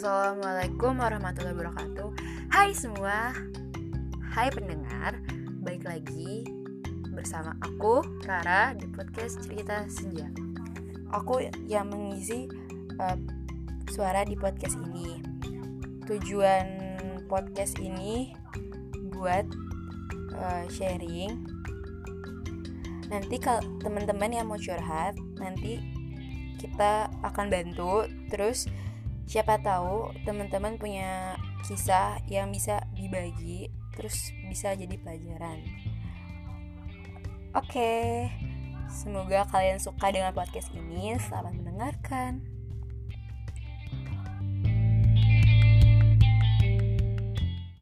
Assalamualaikum warahmatullahi wabarakatuh. Hai semua. Hai pendengar Baik lagi bersama aku Rara di podcast Cerita Senja. Aku yang mengisi uh, suara di podcast ini. Tujuan podcast ini buat uh, sharing. Nanti kalau teman-teman yang mau curhat Nanti kita akan bantu. Terus siapa tahu teman-teman punya kisah yang bisa dibagi terus bisa jadi pelajaran. Oke semoga kalian suka dengan podcast ini. Selamat mendengarkan